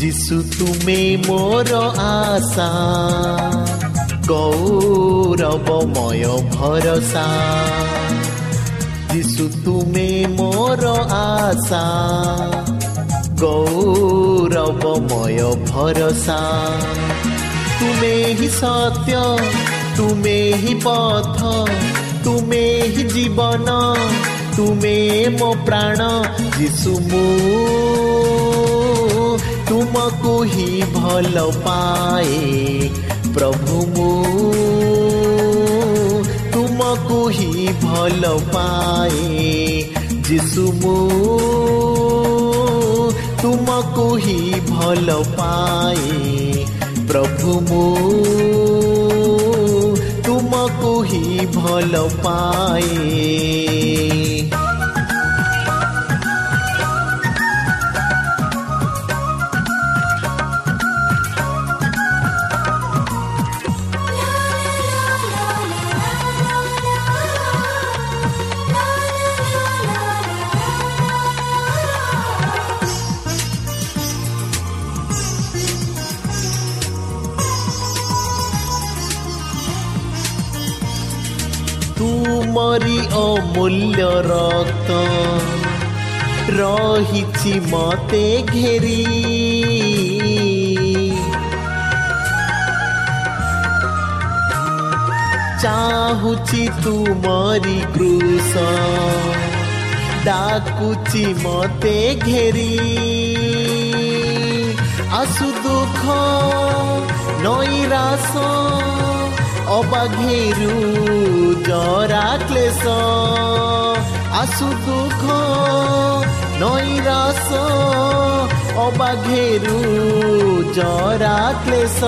যিশু তুমি মোর আশা গৌরবময় ভরসা যিশু তুমি মোর আশা গৌরবময় ভরসা তুমে হি সত্য তুমে হি পথ তুমে হি জীবন তুমে মো প্রাণ যিশু মু ତୁମକୁ ହିଁ ଭଲ ପାଏ ପ୍ରଭୁ ମୁଁ ତୁମକୁ ହିଁ ଭଲ ପାଏ ଯିଶୁ ମୁଁ ତୁମକୁ ହିଁ ଭଲ ପାଏ ପ୍ରଭୁ ମୁଁ ତୁମକୁ ହିଁ ଭଲ ପାଏ ଅମୂଲ୍ୟ ରକ୍ତ ରହିଛି ମତେ ଘେରି ଚାହୁଛି ତୁମରି କୃଷ ଡାକୁଛି ମତେ ଘେରି ଆସୁ ଦୁଃଖ ନଈରାସ অবাঘেরু জরা ক্লেশ আসু দুঃখ নৈরাস অবাঘেরু জরা ক্লেশ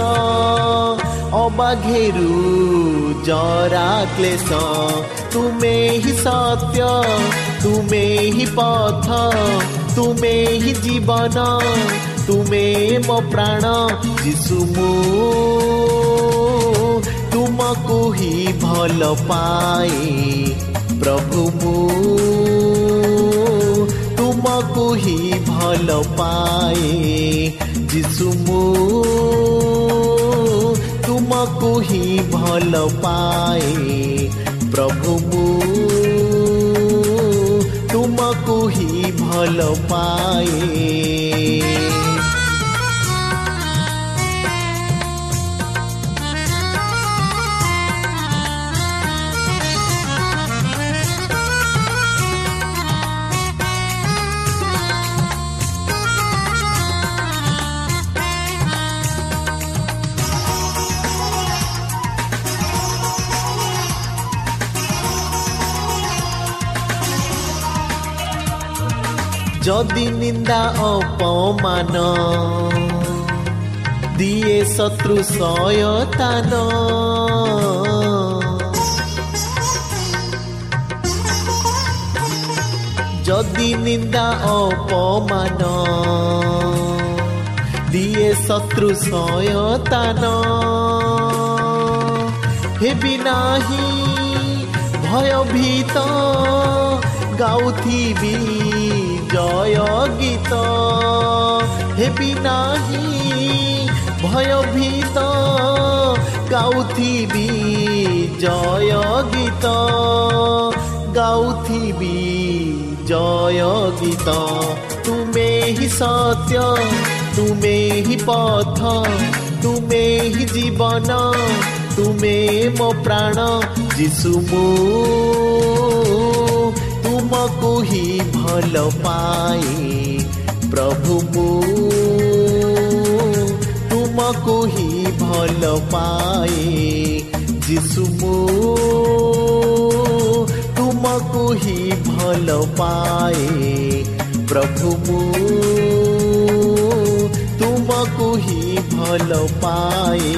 অবাঘেরু জরা ক্লেশ তুমে হি সত্য তুমে হি পথ তুমে হি জীবন তুমে মো প্রাণ যিশু মু ତୁମକୁ ହିଁ ଭଲ ପାଏ ପ୍ରଭୁ ମୁଁ ତୁମକୁ ହିଁ ଭଲ ପାଏ ଯିଶୁ ମୁଁ ତୁମକୁ ହିଁ ଭଲ ପାଏ ପ୍ରଭୁ ମୁଁ ତୁମକୁ ହିଁ ଭଲ ପାଏ যদি নিন্দা অপমান, দিয়ে শত্রু সয়তান যদি নিন্দা অপমান, দিয়ে শত্রু সয়তান হেবি নাহি, ভয়ভীত, গাউথিবি। जय गीत हेबिना भयभीत गाथी जय गीत गाथी जय गीत तुमे ही सत्य, तुमे ही पथ तुम्हें ही जीवन तुम्हें मो प्राण जीशु मू ତୁମକୁ ହିଁ ଭଲ ପାଏ ପ୍ରଭୁ ମୁଁ ତୁମକୁ ହିଁ ଭଲ ପାଏ ଯିଶୁ ମୁଁ ତୁମକୁ ହିଁ ଭଲ ପାଏ ପ୍ରଭୁ ମୁଁ ତୁମକୁ ହିଁ ଭଲ ପାଏ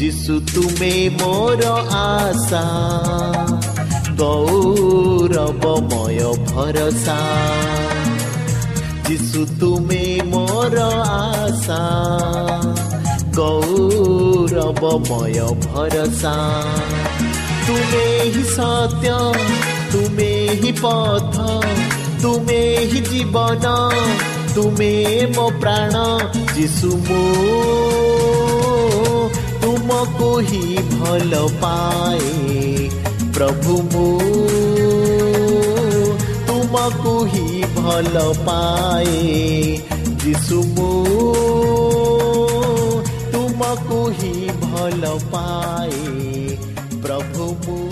ଯିଶୁ ତୁମେ ମୋର ଆଶା গৌরবময় ভরসা যিশু তুমি মোর আশা গৌরবময় ভরসা তুমি হি সত্য তুমি হি পথ তুমি হি জীবন তুমি মো প্রাণ যিশু মো তুমকু হি ভাল পায়ে ପ୍ରଭୁ ମୁଁ ତୁମକୁ ହିଁ ଭଲ ପାଏ ଯିଶୁ ମୁଁ ତୁମକୁ ହିଁ ଭଲ ପାଏ ପ୍ରଭୁ ମୁଁ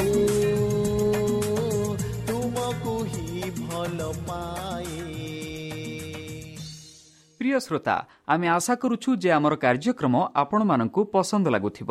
প্রিয় শ্রোতা আমি আশা করুছু যে আমার কার্যক্রম আপনার পসন্দ লাগুব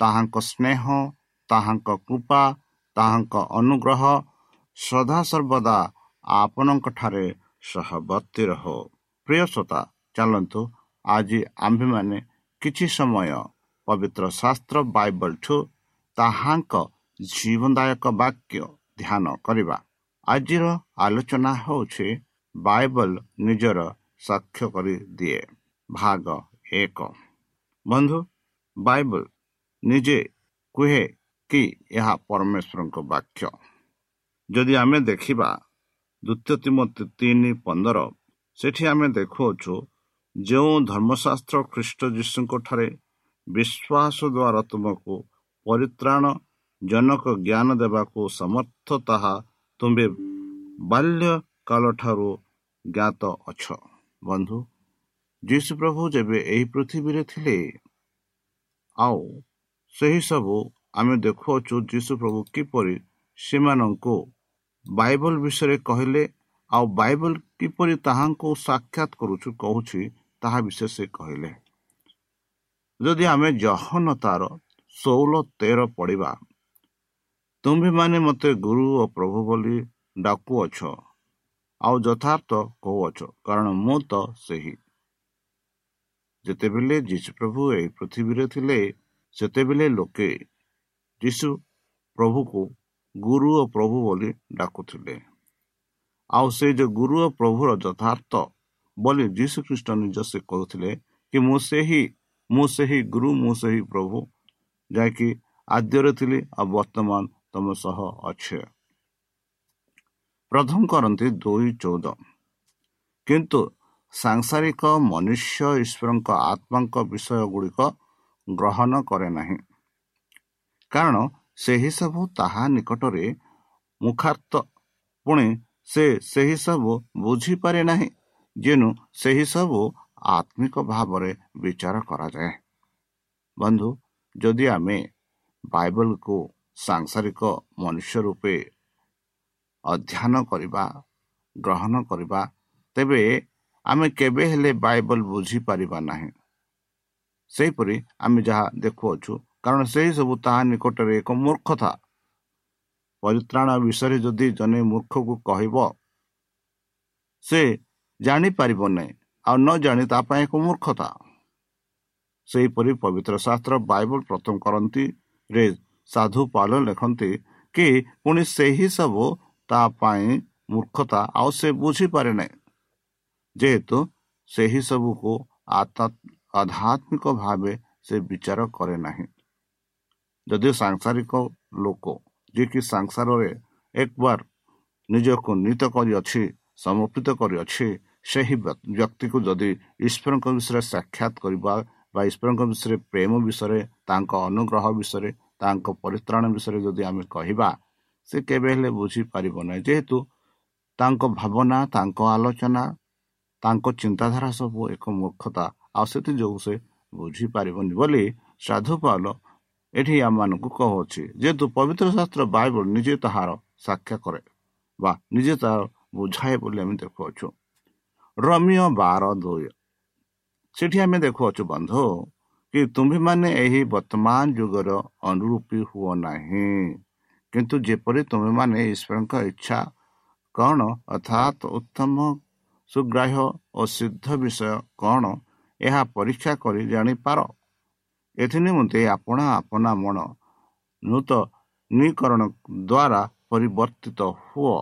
ତାହାଙ୍କ ସ୍ନେହ ତାହାଙ୍କ କୃପା ତାହାଙ୍କ ଅନୁଗ୍ରହ ସଦାସର୍ବଦା ଆପଣଙ୍କଠାରେ ସହବର୍ତ୍ତୀ ରହ। ପ୍ରିୟସତା ଚାଲନ୍ତୁ ଆଜି ଆମ୍ଭେମାନେ କିଛି ସମୟ ପବିତ୍ର ଶାସ୍ତ୍ର ବାଇବଲଠୁ ତାହାଙ୍କ ଜୀବନଦାୟକ ବାକ୍ୟ ଧ୍ୟାନ କରିବା। ଆଜିର ଆଲୋଚନା ହେଉଛି ବାଇବଲ ନିଜର ସାକ୍ଷ୍ୟ କରିଦିଏ। ଭାଗ ଏକ। ବନ୍ଧୁ ବାଇବଲ ନିଜେ କୁହେ କି ଏହା ପରମେଶ୍ୱରଙ୍କ ବାକ୍ୟ। ଯଦି ଆମେ ଦେଖିବା ଦ୍ୱିତୀୟ ତିମତି ତିନି ପନ୍ଦର ସେଠି ଆମେ ଦେଖୁଅଛୁ ଯେଉଁ ଧର୍ମଶାସ୍ତ୍ର ଖ୍ରୀଷ୍ଟ ଯୀଶୁଙ୍କ ଠାରେ ବିଶ୍ୱାସ ଦ୍ୱାରା ତୁମକୁ ପରିତ୍ରାଣ ଜନକ ଜ୍ଞାନ ଦେବାକୁ ସମର୍ଥ ତାହା ତୁମ୍ଭେ ବାଲ୍ୟକାଳଠାରୁ ଜ୍ଞାତ ଅଛ। ବନ୍ଧୁ ଯୀଶୁ ପ୍ରଭୁ ଯେବେ ଏହି ପୃଥିବୀରେ ଥିଲେ ଆଉ ସେହି ସବୁ ଆମେ ଦେଖୁଅଛୁ ଯୀଶୁ ପ୍ରଭୁ କିପରି ସେମାନଙ୍କୁ ବାଇବଲ ବିଷୟରେ କହିଲେ ଆଉ ବାଇବଲ କିପରି ତାହାଙ୍କୁ ସାକ୍ଷାତ କରୁଛୁ କହୁଛି ତାହା ବିଷୟ ସେ କହିଲେ। ଯଦି ଆମେ ଜହନ ତାର ଷୋହଳ ତେର ପଡ଼ିବା ତୁମ୍ଭେମାନେ ମୋତେ ଗୁରୁ ଓ ପ୍ରଭୁ ବୋଲି ଡାକୁଅଛ ଆଉ ଯଥାର୍ଥ କହୁଅଛ କାରଣ ମୁଁ ତ ସେହି। ଯେତେବେଳେ ଯୀଶୁ ପ୍ରଭୁ ଏହି ପୃଥିବୀରେ ଥିଲେ ସେତେବେଳେ ଲୋକେ ଯୀଶୁ ପ୍ରଭୁକୁ ଗୁରୁ ଓ ପ୍ରଭୁ ବୋଲି ଡାକୁଥିଲେ। ଆଉ ସେ ଯେଉଁ ଗୁରୁ ଓ ପ୍ରଭୁର ଯଥାର୍ଥ ବୋଲି ଯୀଶୁ ଖ୍ରୀଷ୍ଟ ନିଜ ସେ କହୁଥିଲେ କି ମୁଁ ସେହି ମୁଁ ସେହି ଗୁରୁ ମୁଁ ସେହି ପ୍ରଭୁ ଯାହାକି ଆଦ୍ୟରେ ଥିଲି ଆଉ ବର୍ତ୍ତମାନ ତମ ସହ ଅଛେ। ପ୍ରଥମ କରନ୍ତି ଦୁଇ ଚଉଦ। କିନ୍ତୁ ସାଂସାରିକ ମନୁଷ୍ୟ ଈଶ୍ୱରଙ୍କ ଆତ୍ମାଙ୍କ ବିଷୟ ଗୁଡ଼ିକ ଗ୍ରହଣ କରେ ନାହିଁ। କାରଣ ସେହି ସବୁ ତାହା ନିକଟରେ ମୁଖାର୍ଥ ପୁଣି ସେ ସେହି ସବୁ ବୁଝିପାରେ ନାହିଁ ଯେଣୁ ସେହି ସବୁ ଆତ୍ମିକ ଭାବରେ ବିଚାର କରାଯାଏ। ବନ୍ଧୁ ଯଦି ଆମେ ବାଇବଲକୁ ସାଂସାରିକ ମନୁଷ୍ୟ ରୂପେ ଅଧ୍ୟୟନ କରିବା ଗ୍ରହଣ କରିବା ତେବେ ଆମେ କେବେ ହେଲେ ବାଇବଲ ବୁଝିପାରିବା ନାହିଁ। ସେହିପରି ଆମେ ଯାହା ଦେଖୁଅଛୁ। କାରଣ ସେହି ସବୁ ତାହା ନିକଟରେ ଏକ ମୂର୍ଖତା। ପରିତ୍ରାଣ ବିଷୟରେ ଯଦି ଜଣେ ମୂର୍ଖକୁ କହିବ ସେ ଜାଣିପାରିବ ନାହିଁ ଆଉ ନ ଜାଣି ତା ପାଇଁ ଏକ ମୂର୍ଖତା। ସେହିପରି ପବିତ୍ର ଶାସ୍ତ୍ର ବାଇବଲ ପ୍ରଥମ କରନ୍ତିରେ ସାଧୁ ପାଲ ଲେଖନ୍ତି କି ପୁଣି ସେହି ସବୁ ତା ପାଇଁ ମୂର୍ଖତା ଆଉ ସେ ବୁଝିପାରେ ନାହିଁ। ଯେହେତୁ ସେହି ସବୁକୁ ଆଧ୍ୟାତ୍ମିକ ଭାବେ ସେ ବିଚାର କରେ ନାହିଁ ଯଦି ସାଂସାରିକ ଲୋକ ଯିଏକି ସଂସାରରେ ଏକବାର ନିଜକୁ ନୀତ କରିଅଛି ସମର୍ପିତ କରିଅଛି ସେହି ବ୍ୟକ୍ତିକୁ ଯଦି ଈଶ୍ୱରଙ୍କ ବିଷୟରେ ସାକ୍ଷାତ କରିବା ବା ଈଶ୍ୱରଙ୍କ ବିଷୟରେ ପ୍ରେମ ବିଷୟରେ ତାଙ୍କ ଅନୁଗ୍ରହ ବିଷୟରେ ତାଙ୍କ ପରିତ୍ରାଣ ବିଷୟରେ ଯଦି ଆମେ କହିବା ସେ କେବେ ହେଲେ ବୁଝିପାରିବ ନାହିଁ ଯେହେତୁ ତାଙ୍କ ଭାବନା ତାଙ୍କ ଆଲୋଚନା ତାଙ୍କ ଚିନ୍ତାଧାରା ସବୁ ଏକ ମୂର୍ଖତା ଆଉ ସେଥିଯୋଗୁଁ ସେ ବୁଝିପାରିବନି ବୋଲି ସାଧୁ ପାଲ ଏଠି ଆମମାନଙ୍କୁ କହୁଅଛି ଯେହେତୁ ପବିତ୍ର ଶାସ୍ତ୍ର ବାଇବଲ ନିଜେ ତାହାର ସାକ୍ଷା କରେ ବା ନିଜେ ତାହାର ବୁଝାଏ ବୋଲି ଆମେ ଦେଖୁଅଛୁ। ରମିୟ ବାର ଦୁଇ। ସେଠି ଆମେ ଦେଖୁଅଛୁ ବନ୍ଧୁ କି ତୁମ୍ଭେମାନେ ଏହି ବର୍ତ୍ତମାନ ଯୁଗର ଅନୁରୂପୀ ହୁଅ ନାହିଁ। କିନ୍ତୁ ଯେପରି ତୁମେମାନେ ଈଶ୍ୱରଙ୍କ ଇଚ୍ଛା କ'ଣ ଅର୍ଥାତ୍ ଉତ୍ତମ ସୁଗ୍ରାହ୍ୟ ଓ ସିଦ୍ଧ ବିଷୟ କ'ଣ ଏହା ପରୀକ୍ଷା କରି ଜାଣିପାର। ଏଥି ନିମନ୍ତେ ଆପଣ ଆପଣା ମନ ନୂତନୀକରଣ ଦ୍ୱାରା ପରିବର୍ତ୍ତିତ ହୁଅ।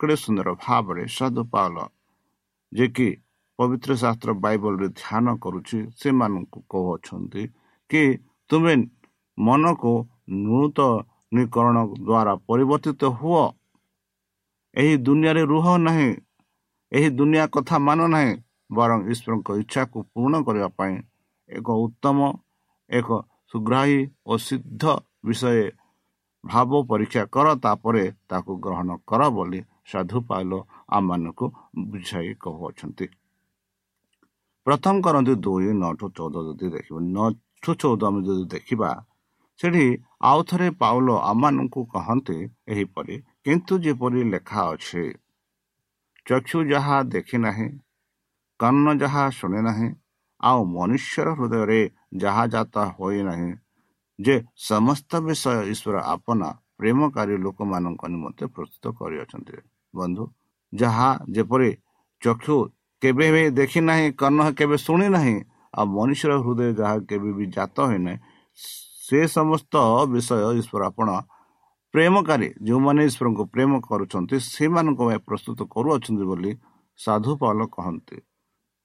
କେଡ଼େ ସୁନ୍ଦର ଭାବରେ ସାଧୁ ପାଲ କି ପବିତ୍ର ଶାସ୍ତ୍ର ବାଇବଲରେ ଧ୍ୟାନ କରୁଛି ସେମାନଙ୍କୁ କହୁଅଛନ୍ତି କି ତୁମେ ମନକୁ ନୂତନୀକରଣ ଦ୍ୱାରା ପରିବର୍ତ୍ତିତ ହୁଅ। ଏହି ଦୁନିଆରେ ରୁହ ନାହିଁ ଏହି ଦୁନିଆ କଥା ମାନ ନାହିଁ ବରଂ ଈଶ୍ୱରଙ୍କ ଇଚ୍ଛାକୁ ପୂର୍ଣ୍ଣ କରିବା ପାଇଁ ଏକ ଉତ୍ତମ ଏକ ସୁଗ୍ରାହୀ ଓ ସିଦ୍ଧ ବିଷୟ ଭାବ ପରୀକ୍ଷା କର ତାପରେ ତାକୁ ଗ୍ରହଣ କର ବୋଲି ସାଧୁ ପାଇଲ ଆମମାନଙ୍କୁ ବୁଝାଇ କହୁଅଛନ୍ତି। ପ୍ରଥମ କରନ୍ତି ଦୁଇ ନଅଠୁ ଚଉଦ ଯଦି ଦେଖିବା ନଅଠୁ ଚଉଦ ଆମେ ଯଦି ଦେଖିବା ସେଠି ଆଉ ଥରେ ପାଉଲ ଆମମାନଙ୍କୁ କହନ୍ତି ଏହିପରି କିନ୍ତୁ ଯେପରି ଲେଖା ଅଛି ଚକ୍ଷୁ ଯାହା ଦେଖି ନାହିଁ କର୍ଣ୍ଣ ଯାହା ଶୁଣେ ନାହିଁ ଆଉ ମନୁଷ୍ୟର ହୃଦୟରେ ଯାହା ଜାତ ହୋଇନାହିଁ ଯେ ସମସ୍ତ ବିଷୟ ଈଶ୍ୱର ଆପନା ପ୍ରେମକାରୀ ଲୋକମାନଙ୍କ ନିମନ୍ତେ ପ୍ରସ୍ତୁତ କରିଅଛନ୍ତି। ବନ୍ଧୁ ଯାହା ଯେପରି ଚକ୍ଷୁ କେବେ ବି ଦେଖି ନାହିଁ କର୍ଣ୍ଣ କେବେ ଶୁଣି ନାହିଁ ଆଉ ମନୁଷ୍ୟର ହୃଦୟ ଯାହା କେବେ ବି ଜାତ ହୋଇନାହିଁ ସେ ସମସ୍ତ ବିଷୟ ଈଶ୍ୱର ଆପଣ ପ୍ରେମକାରୀ ଯେଉଁମାନେ ଈଶ୍ୱରଙ୍କୁ ପ୍ରେମ କରୁଛନ୍ତି ସେମାନଙ୍କ ପାଇଁ ପ୍ରସ୍ତୁତ କରୁଅଛନ୍ତି ବୋଲି ସାଧୁ ପାଲ କହନ୍ତି।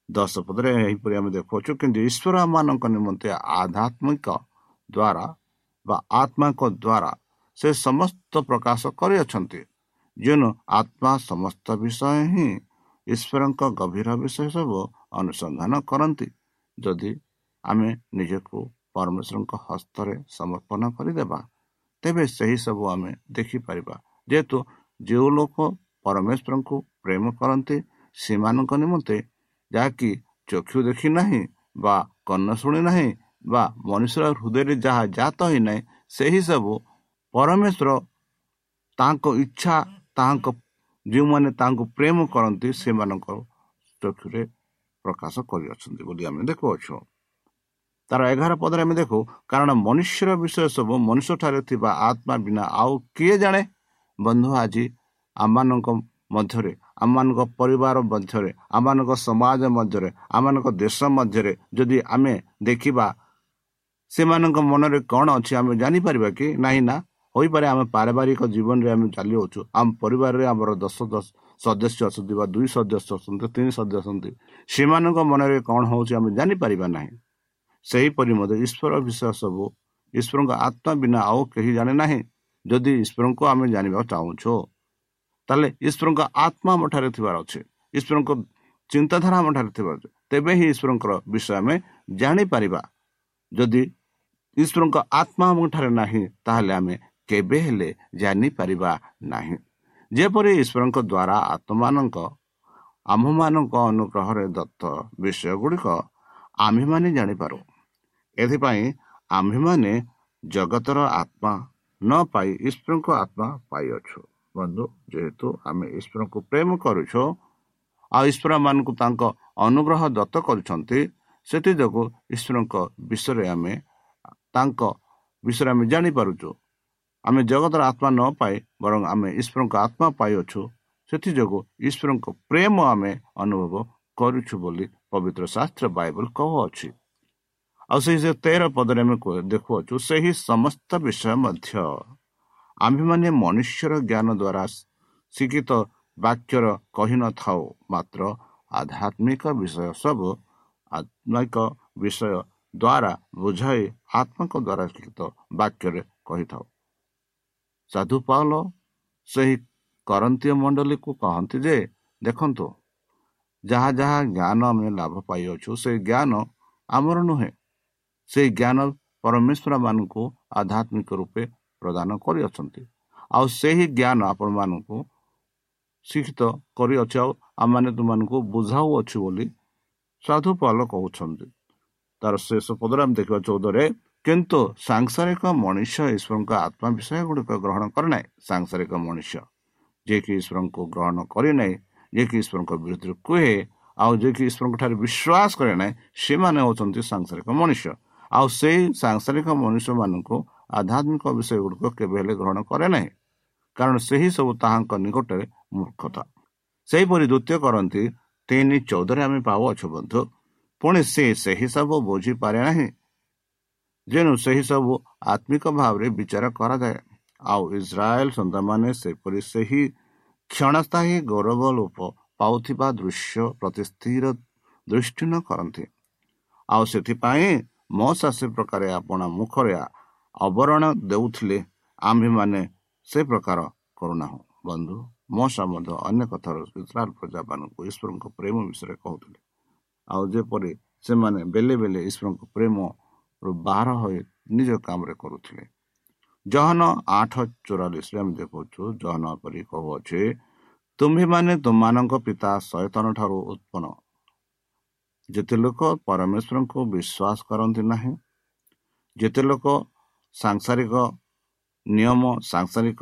ଦଶ ପଦରେ ଏହିପରି ଆମେ ଦେଖୁଅଛୁ କିନ୍ତୁ ଈଶ୍ୱର ମାନଙ୍କ ନିମନ୍ତେ ଆଧ୍ୟାତ୍ମିକ ଦ୍ୱାରା ବା ଆତ୍ମାଙ୍କ ଦ୍ୱାରା ସେ ସମସ୍ତ ପ୍ରକାଶ କରିଅଛନ୍ତି ଯେଣୁ ଆତ୍ମା ସମସ୍ତ ବିଷୟ ହିଁ ଈଶ୍ୱରଙ୍କ ଗଭୀର ବିଷୟ ସବୁ ଅନୁସନ୍ଧାନ କରନ୍ତି ଯଦି ଆମେ ନିଜକୁ ପରମେଶ୍ୱରଙ୍କ ହସ୍ତରେ ସମର୍ପଣ କରିଦେବା ତେବେ ସେହି ସବୁ ଆମେ ଦେଖିପାରିବା ଯେହେତୁ ଯେଉଁ ଲୋକ ପରମେଶ୍ୱରଙ୍କୁ ପ୍ରେମ କରନ୍ତି ସେମାନଙ୍କ ନିମନ୍ତେ ଯାହାକି ଚକ୍ଷୁ ଦେଖି ନାହିଁ ବା କର୍ଣ୍ଣ ଶୁଣି ନାହିଁ ବା ମନୁଷ୍ୟର ହୃଦୟରେ ଯାହା ଜାତ ହୋଇନାହିଁ ସେହି ସବୁ ପରମେଶ୍ୱର ତାଙ୍କ ଇଚ୍ଛା ତାହାଙ୍କ ଯେଉଁମାନେ ତାଙ୍କୁ ପ୍ରେମ କରନ୍ତି ସେମାନଙ୍କ ଚକ୍ଷୁରେ ପ୍ରକାଶ କରିଅଛନ୍ତି ବୋଲି ଆମେ ଦେଖୁଅଛୁ। ତାର ଏଗାର ପଦରେ ଆମେ ଦେଖୁ କାରଣ ମନୁଷ୍ୟର ବିଷୟ ସବୁ ମନୁଷ୍ୟଠାରେ ଥିବା ଆତ୍ମା ବିନା ଆଉ କିଏ ଜାଣେ? ବନ୍ଧୁ ଆଜି ଆମମାନଙ୍କ ମଧ୍ୟରେ ଆମମାନଙ୍କ ପରିବାର ମଧ୍ୟରେ ଆମମାନଙ୍କ ସମାଜ ମଧ୍ୟରେ ଆମମାନଙ୍କ ଦେଶ ମଧ୍ୟରେ ଯଦି ଆମେ ଦେଖିବା ସେମାନଙ୍କ ମନରେ କ'ଣ ଅଛି ଆମେ ଜାଣିପାରିବା କି? ନାହିଁ ନା? ହୋଇପାରେ ଆମେ ପାରିବାରିକ ଜୀବନରେ ଆମେ ଚାଲିଅଛୁ। ଆମ ପରିବାରରେ ଆମର ଦଶ ଦଶ ସଦସ୍ୟ ଅଛନ୍ତି ବା ଦୁଇ ସଦସ୍ୟ ଅଛନ୍ତି ତିନି ସଦସ୍ୟ ଅଛନ୍ତି। ସେମାନଙ୍କ ମନରେ କ'ଣ ହେଉଛି ଆମେ ଜାଣିପାରିବା ନାହିଁ। ସେହିପରି ମଧ୍ୟ ଈଶ୍ୱର ବିଷୟ ସବୁ ଈଶ୍ୱରଙ୍କ ଆତ୍ମା ବିନା ଆଉ କେହି ଜାଣେ ନାହିଁ। ଯଦି ଈଶ୍ୱରଙ୍କୁ ଆମେ ଜାଣିବାକୁ ଚାହୁଁଛୁ ତାହେଲେ ଈଶ୍ୱରଙ୍କ ଆତ୍ମା ଆମ ଠାରେ ଥିବାର ଅଛି। ଈଶ୍ୱରଙ୍କ ଚିନ୍ତାଧାରା ଆମଠାରେ ଥିବା ତେବେ ହିଁ ଈଶ୍ୱରଙ୍କର ବିଷୟ ଆମେ ଜାଣିପାରିବା। ଯଦି ଈଶ୍ୱରଙ୍କ ଆତ୍ମା ଆମଠାରେ ନାହିଁ ତାହେଲେ ଆମେ କେବେ ହେଲେ ଜାଣିପାରିବା ନାହିଁ। ଯେପରି ଈଶ୍ୱରଙ୍କ ଦ୍ୱାରା ଆତ୍ମମାନଙ୍କ ଆମ୍ଭମାନଙ୍କ ଅନୁଗ୍ରହରେ ଦତ୍ତ ବିଷୟ ଗୁଡ଼ିକ ଆମ୍ଭେମାନେ ଜାଣିପାରୁ। ଏଥିପାଇଁ ଆମ୍ଭେମାନେ ଜଗତର ଆତ୍ମା ନ ପାଇ ଈଶ୍ୱରଙ୍କ ଆତ୍ମା ପାଇଅଛୁ। ବନ୍ଧୁ ଯେହେତୁ ଆମେ ଈଶ୍ୱରଙ୍କୁ ପ୍ରେମ କରୁଛୁ ଆଉ ଈଶ୍ୱର ମାନଙ୍କୁ ତାଙ୍କ ଅନୁଗ୍ରହ ଦତ୍ତ କରୁଛନ୍ତି ସେଥିଯୋଗୁଁ ଈଶ୍ୱରଙ୍କ ବିଷୟରେ ଆମେ ତାଙ୍କ ବିଷୟରେ ଆମେ ଜାଣିପାରୁଛୁ। ଆମେ ଜଗତର ଆତ୍ମା ନ ପାଇ ବରଂ ଆମେ ଈଶ୍ୱରଙ୍କ ଆତ୍ମା ପାଇଅଛୁ ସେଥିଯୋଗୁଁ ଈଶ୍ୱରଙ୍କ ପ୍ରେମ ଆମେ ଅନୁଭବ କରୁଛୁ ବୋଲି ପବିତ୍ର ଶାସ୍ତ୍ର ବାଇବଲ କହୁଅଛି। ଆଉ ସେହି ତେର ପଦରେ ଆମେ ଦେଖୁଅଛୁ ସେହି ସମସ୍ତ ବିଷୟ ମଧ୍ୟ। ଆମ୍ଭେମାନେ ମନୁଷ୍ୟର ଜ୍ଞାନ ଦ୍ୱାରା ଶିକ୍ଷିତ ବାକ୍ୟର କହିନଥାଉ ମାତ୍ର ଆଧ୍ୟାତ୍ମିକ ବିଷୟ ସବୁ ଆତ୍ମିକ ବିଷୟ ଦ୍ୱାରା ବୁଝାଇ ଆତ୍ମାଙ୍କ ଦ୍ୱାରା ଶିକ୍ଷିତ ବାକ୍ୟରେ କହିଥାଉ। ସାଧୁ ପାଉଲ ସେହି କରନ୍ତୀୟ ମଣ୍ଡଳୀକୁ କହନ୍ତି ଯେ ଦେଖନ୍ତୁ ଯାହା ଯାହା ଜ୍ଞାନ ଆମେ ଲାଭ ପାଇଅଛୁ ସେ ଜ୍ଞାନ ଆମର ନୁହେଁ। ସେଇ ଜ୍ଞାନ ପରମେଶ୍ୱର ମାନଙ୍କୁ ଆଧ୍ୟାତ୍ମିକ ରୂପେ ପ୍ରଦାନ କରିଅଛନ୍ତି। ଆଉ ସେହି ଜ୍ଞାନ ଆପଣମାନଙ୍କୁ ଶିକ୍ଷିତ କରିଅଛି। ଆଉ ଆମମାନେ ତୁମମାନଙ୍କୁ ବୁଝାଉଅଛୁ ବୋଲି ସାଧୁ ପାଲ କହୁଛନ୍ତି। ତାର ଶେଷ ପଦରେ ଆମେ ଦେଖିବା ଚଉଦରେ କିନ୍ତୁ ସାଂସାରିକ ମଣିଷ ଈଶ୍ୱରଙ୍କ ଆତ୍ମା ବିଷୟ ଗୁଡ଼ିକ ଗ୍ରହଣ କରେ ନାହିଁ। ସାଂସାରିକ ମଣିଷ ଯିଏକି ଈଶ୍ୱରଙ୍କୁ ଗ୍ରହଣ କରିନାହିଁ ଯିଏକି ଈଶ୍ୱରଙ୍କ ବିରୁଦ୍ଧରେ କୁହେ ଆଉ ଯିଏକି ଈଶ୍ୱରଙ୍କ ଠାରେ ବିଶ୍ୱାସ କରେ ନାହିଁ ସେମାନେ ହେଉଛନ୍ତି ସାଂସାରିକ ମଣିଷ। ଆଉ ସେଇ ସାଂସାରିକ ମନୁଷ୍ୟମାନଙ୍କୁ ଆଧ୍ୟାତ୍ମିକ ବିଷୟ ଗୁଡ଼ିକ କେବେ ହେଲେ ଗ୍ରହଣ କରେ ନାହିଁ। କାରଣ ସେହି ସବୁ ତାହାଙ୍କ ନିକଟରେ ମୂର୍ଖତା। ସେହିପରି ଦ୍ୱିତୀୟ କରନ୍ତି ତିନି ଚଉଦରେ ଆମେ ପାଉଅଛୁ ବନ୍ଧୁ ପୁଣି ସେ ସେହି ସବୁ ବୁଝିପାରେ ନାହିଁ। ଯେଣୁ ସେହି ସବୁ ଆତ୍ମିକ ଭାବରେ ବିଚାର କରାଯାଏ। ଆଉ ଇସ୍ରାଏଲ ସନ୍ତାମାନେ ସେପରି ସେହି କ୍ଷଣସ୍ଥାୟୀ ଗୌରବ ଲୋପ ପାଉଥିବା ଦୃଶ୍ୟ ପ୍ରତି ସ୍ଥିର ଦୃଷ୍ଟି ନ କରନ୍ତି। ଆଉ ସେଥିପାଇଁ ମୋ ସେ ପ୍ରକାରେ ଆପଣ ମୁଖରେ ଅବରଣ ଦେଉଥିଲେ। ଆମ୍ଭେମାନେ ସେ ପ୍ରକାର କରୁନାହୁଁ। ବନ୍ଧୁ ମଶା ମଧ୍ୟ ଅନେକ ଥର ଇସ୍ରାଏଲ ପ୍ରଜାମାନଙ୍କୁ ଈଶ୍ୱରଙ୍କ ପ୍ରେମ ବିଷୟରେ କହୁଥିଲେ। ଆଉ ଯେପରି ସେମାନେ ବେଲେ ବେଲେ ଈଶ୍ୱରଙ୍କ ପ୍ରେମରୁ ବାହାର ହୋଇ ନିଜ କାମରେ କରୁଥିଲେ। ଜହନ ଆଠ ଚଉରାଳିଶରେ ଆମେ ଦେଖୁଛୁ ଜହନ ପରି କହୁଅଛେ ତୁମ୍ଭେମାନେ ତୁମମାନଙ୍କ ପିତା ସୈତନ ଠାରୁ ଉତ୍ପନ୍ନ। ଯେତେ ଲୋକ ପରମେଶ୍ୱରଙ୍କୁ ବିଶ୍ୱାସ କରନ୍ତି ନାହିଁ ଯେତେ ଲୋକ ସାଂସାରିକ ନିୟମ ସାଂସାରିକ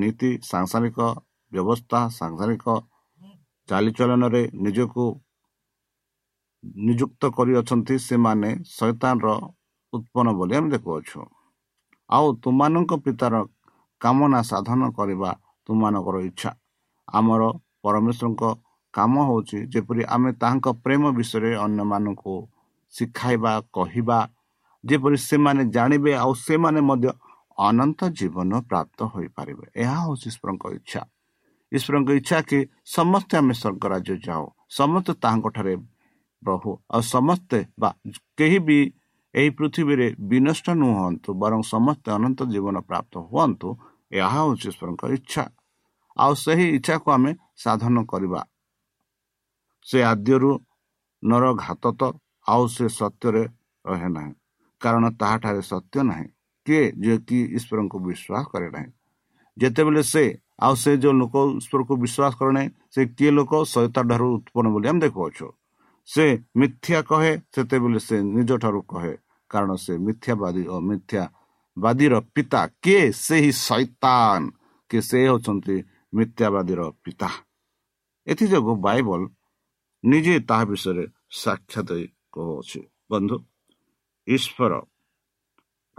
ନୀତି ସାଂସାରିକ ବ୍ୟବସ୍ଥା ସାଂସାରିକ ଚାଲିଚଳନରେ ନିଜକୁ ନିଯୁକ୍ତ କରିଅଛନ୍ତି ସେମାନେ ଶୈତାନର ଉତ୍ପନ୍ନ ବୋଲି ଆମେ ଦେଖୁଅଛୁ। ଆଉ ତୁମମାନଙ୍କ ପିତାର କାମନା ସାଧନ କରିବା ତୁମମାନଙ୍କର ଇଚ୍ଛା। ଆମର ପରମେଶ୍ୱରଙ୍କ କାମ ହେଉଛି ଯେପରି ଆମେ ତାହାଙ୍କ ପ୍ରେମ ବିଷୟରେ ଅନ୍ୟମାନଙ୍କୁ ଶିଖାଇବା କହିବା ଯେପରି ସେମାନେ ଜାଣିବେ ଆଉ ସେମାନେ ମଧ୍ୟ ଅନନ୍ତ ଜୀବନ ପ୍ରାପ୍ତ ହୋଇପାରିବେ। ଏହା ହେଉଛି ଈଶ୍ୱରଙ୍କ ଇଚ୍ଛା। ଈଶ୍ୱରଙ୍କ ଇଚ୍ଛା କି ସମସ୍ତେ ଆମେ ସ୍ୱର୍ଗ ରାଜ୍ୟ ଯାଉ ସମସ୍ତେ ତାହାଙ୍କ ଠାରେ ପ୍ରଭୁ ଆଉ ସମସ୍ତେ ବା କେହି ବି ଏହି ପୃଥିବୀରେ ବିନଷ୍ଟ ନୁହନ୍ତୁ ବରଂ ସମସ୍ତେ ଅନନ୍ତ ଜୀବନ ପ୍ରାପ୍ତ ହୁଅନ୍ତୁ ଏହା ହେଉଛି ଈଶ୍ୱରଙ୍କ ଇଚ୍ଛା। ଆଉ ସେହି ଇଚ୍ଛାକୁ ଆମେ ସାଧନ କରିବା। ସେ ଆଦ୍ୟରୁ ନର ଘାତ ଆଉ ସେ ସତ୍ୟରେ ରହେ ନାହିଁ। କାରଣ ତାହାଠାରେ ସତ୍ୟ ନାହିଁ। କିଏ ଯିଏକି ଈଶ୍ୱରଙ୍କୁ ବିଶ୍ୱାସ କରେ ନାହିଁ। ଯେତେବେଳେ ସେ ଆଉ ସେ ଯେଉଁ ଲୋକ ଈଶ୍ୱରକୁ ବିଶ୍ୱାସ କରେ ନାହିଁ ସେ କିଏ ଲୋକ? ସହିତ ଠାରୁ ଉତ୍ପନ୍ନ ବୋଲି ଆମେ ଦେଖୁଅଛୁ। ସେ ମିଥ୍ୟା କହେ ସେତେବେଳେ ସେ ନିଜ ଠାରୁ କହେ କାରଣ ସେ ମିଥ୍ୟାବାଦୀ ଓ ମିଥ୍ୟାବାଦୀର ପିତା। କିଏ? ସେହି ସୈତାନ କି ସେ ହେଉଛନ୍ତି ମିଥ୍ୟାବାଦୀର ପିତା। ଏଥିଯୋଗୁଁ ବାଇବଲ ନିଜେ ତାହା ବିଷୟରେ ସାକ୍ଷାତ କହୁଅଛି। ବନ୍ଧୁ ଈଶ୍ୱର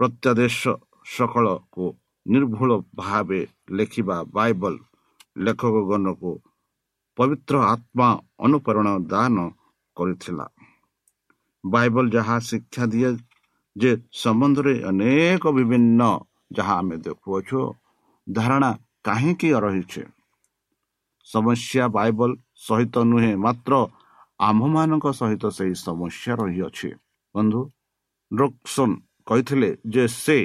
ପ୍ରତ୍ୟାଦେଶ ସକଳକୁ ନିର୍ଭୁଳ ଭାବେ ଲେଖିବା ବାଇବଲ ଲେଖକଗଣକୁ ପବିତ୍ର ଆତ୍ମା ଅନୁପ୍ରେରଣ ଦାନ କରିଥିଲା। ବାଇବଲ ଯାହା ଶିକ୍ଷା ଦିଏ ଯେ ସମ୍ବନ୍ଧରେ ଅନେକ ବିଭିନ୍ନ ଯାହା ଆମେ ଦେଖୁଅଛୁ ଧାରଣା କାହିଁକି ରହିଛି? ସମସ୍ୟା ବାଇବଲ ସହିତ ନୁହେଁ ମାତ୍ର ଆମ୍ଭମାନଙ୍କ ସହିତ ସେହି ସମସ୍ୟା ରହିଅଛି। ବନ୍ଧୁ ଡ୍ରକ୍ସନ୍ କହିଥିଲେ ଯେ ସେ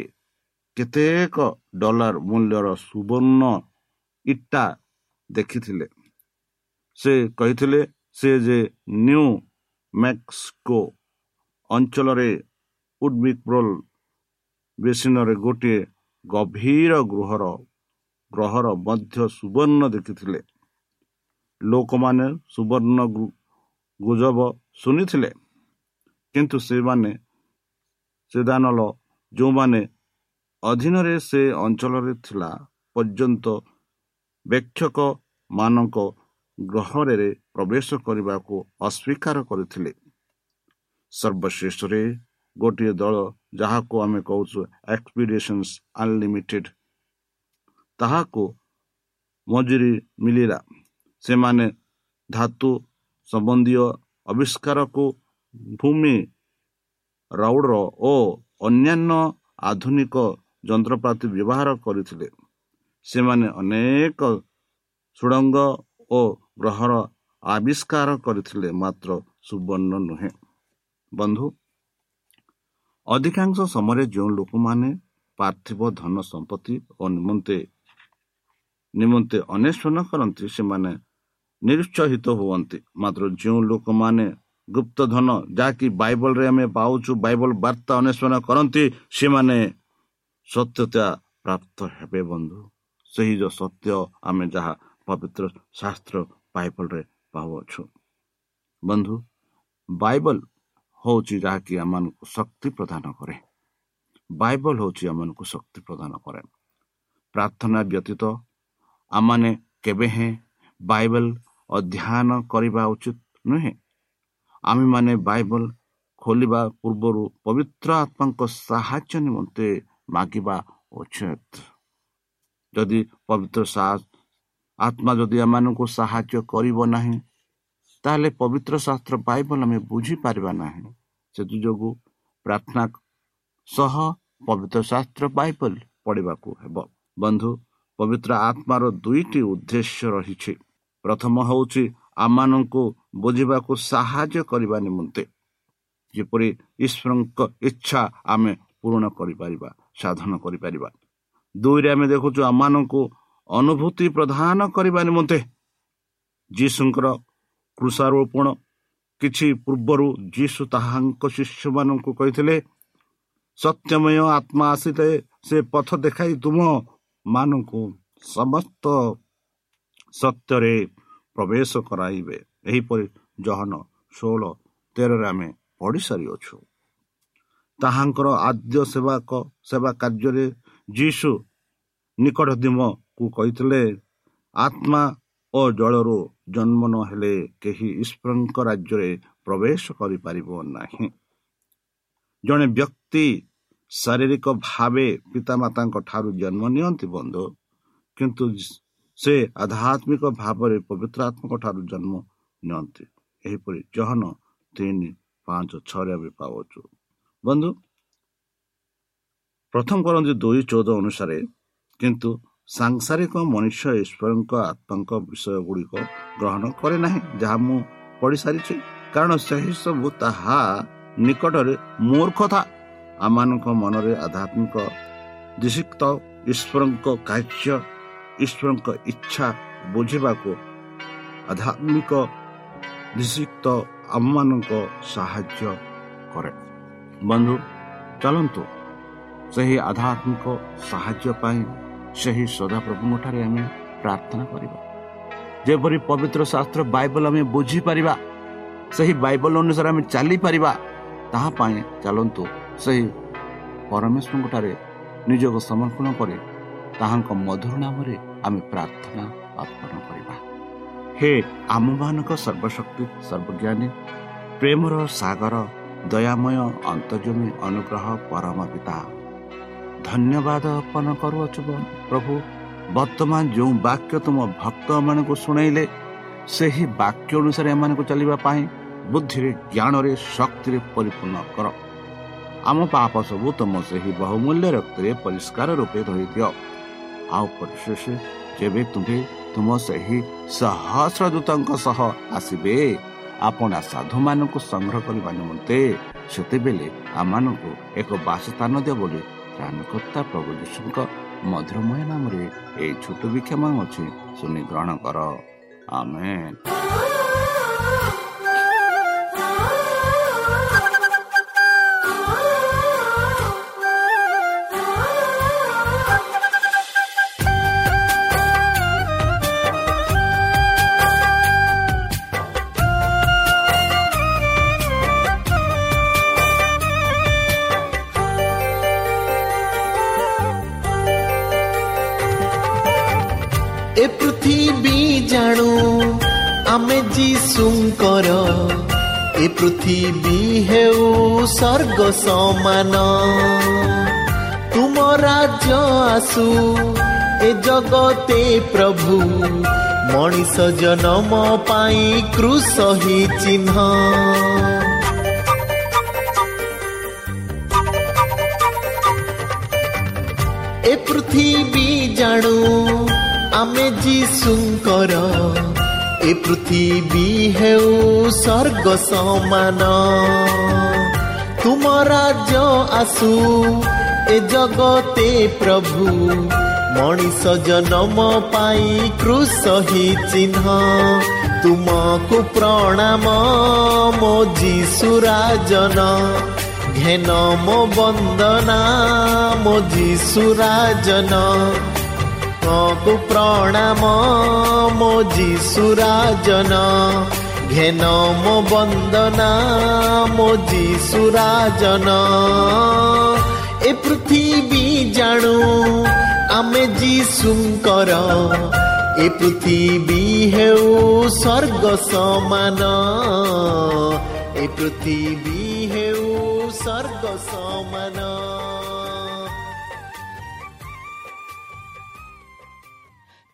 କେତେକ ଡଲାର ମୂଲ୍ୟର ସୁବର୍ଣ୍ଣ ଇଟା ଦେଖିଥିଲେ। ସେ କହିଥିଲେ ସେ ଯେ ନ୍ୟୁ ମେକ୍ସିକୋ ଅଞ୍ଚଳରେ ଉଡ୍ବିକ୍ରୋଲ ବେସିନରେ ଗୋଟିଏ ଗଭୀର ଗୃହର ଗ୍ରହର ମଧ୍ୟ ସୁବର୍ଣ୍ଣ ଦେଖିଥିଲେ। ଲୋକମାନେ ସୁବର୍ଣ୍ଣ ଗୁଜବ ଶୁଣିଥିଲେ। କିନ୍ତୁ ସେମାନେ ସେଦାନଲ ଯେଉଁମାନେ ଅଧୀନରେ ସେ ଅଞ୍ଚଳରେ ଥିଲା ପର୍ଯ୍ୟନ୍ତ ବେକ୍ଷକମାନଙ୍କ ଗ୍ରହରେ ପ୍ରବେଶ କରିବାକୁ ଅସ୍ୱୀକାର କରିଥିଲେ। ସର୍ବଶ୍ରେଷ୍ଠରେ ଗୋଟିଏ ଦଳ ଯାହାକୁ ଆମେ କହୁଛୁ ଏକ୍ସପିଡିସନ୍ସ ଅନଲିମିଟେଡ୍ ତାହାକୁ ମଜୁରୀ ମିଳିଲା। ସେମାନେ ଧାତୁ ସମ୍ବନ୍ଧୀୟ ଆବିଷ୍କାରକୁ ଭୂମି ରାଉଡ଼ର ଓ ଅନ୍ୟାନ୍ୟ ଆଧୁନିକ ଯନ୍ତ୍ରପାତି ବ୍ୟବହାର କରିଥିଲେ। ସେମାନେ ଅନେକ ସୁଡ଼ଙ୍ଗ ଓ ଗ୍ରହର ଆବିଷ୍କାର କରିଥିଲେ ମାତ୍ର ସୁବର୍ଣ୍ଣ ନୁହେଁ। ବନ୍ଧୁ ଅଧିକାଂଶ ସମୟରେ ଯେଉଁ ଲୋକମାନେ ପାର୍ଥିବ ଧନ ସମ୍ପତ୍ତି ଓ ନିମନ୍ତେ ନିମନ୍ତେ ଅନ୍ୱେଷଣ କରନ୍ତି ସେମାନେ ନିରୁତ୍ସାହିତ ହୁଅନ୍ତି। ମାତ୍ର ଯେଉଁ ଲୋକମାନେ ଗୁପ୍ତ ଧନ ଯାହାକି ବାଇବଲରେ ଆମେ ପାଉଛୁ ବାଇବଲ ବାର୍ତ୍ତା ଅନ୍ୱେଷଣ କରନ୍ତି ସେମାନେ ସତ୍ୟତା ପ୍ରାପ୍ତ ହେବେ ବନ୍ଧୁ ସେହି ଯେଉଁ ସତ୍ୟ ଆମେ ଯାହା ପବିତ୍ର ଶାସ୍ତ୍ର ବାଇବଲରେ ପାଉଅଛୁ ବନ୍ଧୁ ବାଇବଲ ହେଉଛି ଯାହାକି ଆମମାନଙ୍କୁ ଶକ୍ତି ପ୍ରଦାନ କରେ ବାଇବଲ ହେଉଛି ଆମମାନଙ୍କୁ ଶକ୍ତି ପ୍ରଦାନ କରେ ପ୍ରାର୍ଥନା ବ୍ୟତୀତ ଆମମାନେ କେବେ ହେଁ ବାଇବଲ ଅଧ୍ୟୟନ କରିବା ଉଚିତ ନୁହେଁ ଆମେମାନେ ବାଇବଲ ଖୋଲିବା ପୂର୍ବରୁ ପବିତ୍ର ଆତ୍ମାଙ୍କ ସାହାଯ୍ୟ ନିମନ୍ତେ ମାଗିବା ଉଚିତ ଯଦି ପବିତ୍ର ଆତ୍ମା ଯଦି ଆମମାନଙ୍କୁ ସାହାଯ୍ୟ କରିବ ନାହିଁ ତାହେଲେ ପବିତ୍ର ଶାସ୍ତ୍ର ବାଇବଲ ଆମେ ବୁଝିପାରିବା ନାହିଁ ସେଥିଯୋଗୁଁ ପ୍ରାର୍ଥନା ସହ ପବିତ୍ର ଶାସ୍ତ୍ର ବାଇବଲ ପଢ଼ିବାକୁ ହେବ ବନ୍ଧୁ ପବିତ୍ର ଆତ୍ମାର ଦୁଇଟି ଉଦ୍ଦେଶ୍ୟ ରହିଛି ପ୍ରଥମ ହେଉଛି ଆମମାନଙ୍କୁ ବୁଝିବାକୁ ସାହାଯ୍ୟ କରିବା ନିମନ୍ତେ। ଯେପରି ଈଶ୍ୱରଙ୍କ ଇଚ୍ଛା ଆମେ ପୂରଣ କରିପାରିବା ସାଧନ କରିପାରିବା। ଦୁଇରେ ଆମେ ଦେଖୁଛୁ ଆମମାନଙ୍କୁ ଅନୁଭୂତି ପ୍ରଦାନ କରିବା ନିମନ୍ତେ ଯୀଶୁଙ୍କର କୃଷାରୋପଣ। କିଛି ପୂର୍ବରୁ ଯୀଶୁ ତାହାଙ୍କ ଶିଷ୍ୟମାନଙ୍କୁ କହିଥିଲେ ସତ୍ୟମୟ ଆତ୍ମା ଆସିଲେ ସେ ପଥ ଦେଖାଇ ତୁମ ମାନଙ୍କୁ ସମସ୍ତ ସତ୍ୟରେ ପ୍ରବେଶ କରାଇବେ। ଏହିପରି ଜହନ ଷୋହଳ ତେରରେ ଆମେ ପଢ଼ି ସାରିଅଛୁ। ତାହାଙ୍କର ଆଦ୍ୟ ସେବାକ ସେବା କାର୍ଯ୍ୟରେ ଯୀଶୁ ନିକଟଦିମକୁ କହିଥିଲେ ଆତ୍ମା ଓ ଜଳରୁ ଜନ୍ମ ନ ହେଲେ କେହି ଈଶ୍ୱରଙ୍କ ରାଜ୍ୟରେ ପ୍ରବେଶ କରିପାରିବ ନାହିଁ ଜଣେ ବ୍ୟକ୍ତି ଶାରୀରିକ ଭାବେ ପିତାମାତାଙ୍କ ଠାରୁ ଜନ୍ମ ନିଅନ୍ତି ବନ୍ଧୁ କିନ୍ତୁ ସେ ଆଧ୍ୟାତ୍ମିକ ଭାବରେ ପବିତ୍ର ଆତ୍ମକ ଠାରୁ ଜନ୍ମ ନିଅନ୍ତି। ଏହିପରି ଜହନ ତିନି ପାଞ୍ଚ ଛଅରେ ଆମେ ପାଉଛୁ। ବନ୍ଧୁ ପ୍ରଥମ କରନ୍ତି ଦୁଇ ଚଉଦ ଅନୁସାରେ। କିନ୍ତୁ ସାଂସାରିକ ମନୁଷ୍ୟ ଈଶ୍ୱରଙ୍କ ଆତ୍ମାଙ୍କ ବିଷୟ ଗୁଡ଼ିକ ଗ୍ରହଣ କରେ ନାହିଁ ଯାହା ମୁଁ ପଢ଼ିସାରିଛି। କାରଣ ସେହି ସବୁ ତାହା ନିକଟରେ ମୂର୍ଖତା। ଆମମାନଙ୍କ ମନରେ ଆଧ୍ୟାତ୍ମିକ ଦିଶିକ୍ତ ଈଶ୍ୱରଙ୍କ କାର୍ଯ୍ୟ ଈଶ୍ୱରଙ୍କ ଇଚ୍ଛା ବୁଝିବାକୁ ଆଧ୍ୟାତ୍ମିକ ନିଷିକ୍ତ ଆମମାନଙ୍କ ସାହାଯ୍ୟ କରେ। ବନ୍ଧୁ ଚାଲନ୍ତୁ। ସେହି ଆଧ୍ୟାତ୍ମିକ ସାହାଯ୍ୟ ପାଇଁ ସେହି ସଦାପ୍ରଭୁଙ୍କଠାରେ ଆମେ ପ୍ରାର୍ଥନା କରିବା। ଯେପରି ପବିତ୍ର ଶାସ୍ତ୍ର ବାଇବଲ ଆମେ ବୁଝିପାରିବା ସେହି ବାଇବଲ ଅନୁସାରେ ଆମେ ଚାଲିପାରିବା ତାହା ପାଇଁ ଚାଲନ୍ତୁ ସେହି ପରମେଶ୍ୱରଙ୍କଠାରେ ନିଜକୁ ସମର୍ପଣ କରି ତାହାଙ୍କ ମଧୁର ନାମରେ ଆମେ ପ୍ରାର୍ଥନା ଅର୍ପଣ କରିବା। ହେ ଆମମାନଙ୍କ ସର୍ବଶକ୍ତି ସର୍ବଜ୍ଞାନୀ ପ୍ରେମର ସାଗର ଦୟାମୟ ଅନ୍ତର୍ଜମୀ ଅନୁଗ୍ରହ ପରମ ପିତା। ଧନ୍ୟବାଦ ଅର୍ପଣ କରୁଅଛୁ ପ୍ରଭୁ। ବର୍ତ୍ତମାନ ଯେଉଁ ବାକ୍ୟ ତୁମ ଭକ୍ତମାନଙ୍କୁ ଶୁଣାଇଲେ ସେହି ବାକ୍ୟ ଅନୁସାରେ ଏମାନଙ୍କୁ ଚାଲିବା ପାଇଁ ବୁଦ୍ଧିରେ ଜ୍ଞାନରେ ଶକ୍ତିରେ ପରିପୂର୍ଣ୍ଣ କର। ଆମ ପାପ ସବୁ ତୁମ ସେହି ବହୁମୂଲ୍ୟ ରକ୍ତରେ ପରିଷ୍କାର ରୂପେ ଧରିଦିଅ। ଆଉ ପରିଶେଷ ଯେବେ ତୁମେ ତୁମ ସେହି ସହସ୍ର ଦୂତଙ୍କ ସହ ଆସିବେ। ଆପଣ ସାଧୁମାନଙ୍କୁ ସଂଗ୍ରହ କରିବା ନିମନ୍ତେ ସେତେବେଳେ ଆମମାନଙ୍କୁ ଏକ ବାସସ୍ଥାନ ଦିଅ ବୋଲି ତ୍ରାଣକର୍ତ୍ତା ପ୍ରଭୁ ଯୀଶୁଙ୍କ ମଧୁରମୟ ନାମରେ ଏହି ଛୋଟ ବିକ୍ଷମ ଅଛି ଶୁଣି ଗ୍ରହଣ କର। ଆମେ ଜାଣୁ ଆମେ ଯୀଶୁଙ୍କର ଏ ପୃଥିବୀ ହେଉ ସ୍ୱର୍ଗ ସମାନ। ତୁମ ରାଜ୍ୟ ଆସୁ ଏ ଜଗତେ ପ୍ରଭୁ ମଣିଷ ଜନମ ପାଇଁ କୃଷ ହିଁ ଚିହ୍ନ। ଏ ପୃଥିବୀ ଜାଣୁ ଆମେ ଯୀଶୁଙ୍କର ଏ ପୃଥିବୀ ହେଉ ସ୍ୱର୍ଗ ସମାନ। ତୁମ ରାଜ୍ୟ ଆସୁ ଏ ଜଗତେ ପ୍ରଭୁ ମଣିଷ ଜନମ ପାଇଁ କୃଷ ହିଁ ଚିହ୍ନ। ତୁମକୁ ପ୍ରଣାମ ମୋ ଯୀଶୁରାଜନ ଘେନ ମୋ ବନ୍ଦନା ମୋ ଯୀଶୁରାଜନ ତୁମକୁ ପ୍ରଣାମ ମୋ ଯୀଶୁରାଜନ ଘେନ ମୋ ବନ୍ଦନା ମୋ ଯୀଶୁରାଜନ ଏ ପୃଥିବୀ ଜାଣୁ ଆମେ ଯୀଶୁଙ୍କର। ଏ ପୃଥିବୀ ହେଉ ସ୍ୱର୍ଗ ସମାନ। ଏ ପୃଥିବୀ ହେଉ ସ୍ୱର୍ଗ ସମାନ।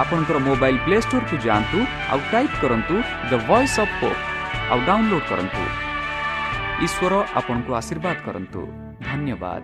ଆପଣଙ୍କର ମୋବାଇଲ୍ ପ୍ଲେ ଷ୍ଟୋରକୁ ଯାଆନ୍ତୁ ଆଉ ଟାଇପ୍ କରନ୍ତୁ ଦ ଭଏସ୍ ଅଫ୍ ପୋପ୍ ଆଉ ଡାଉନଲୋଡ୍ କରନ୍ତୁ। ଈଶ୍ୱର ଆପଣଙ୍କୁ ଆଶୀର୍ବାଦ କରନ୍ତୁ। ଧନ୍ୟବାଦ।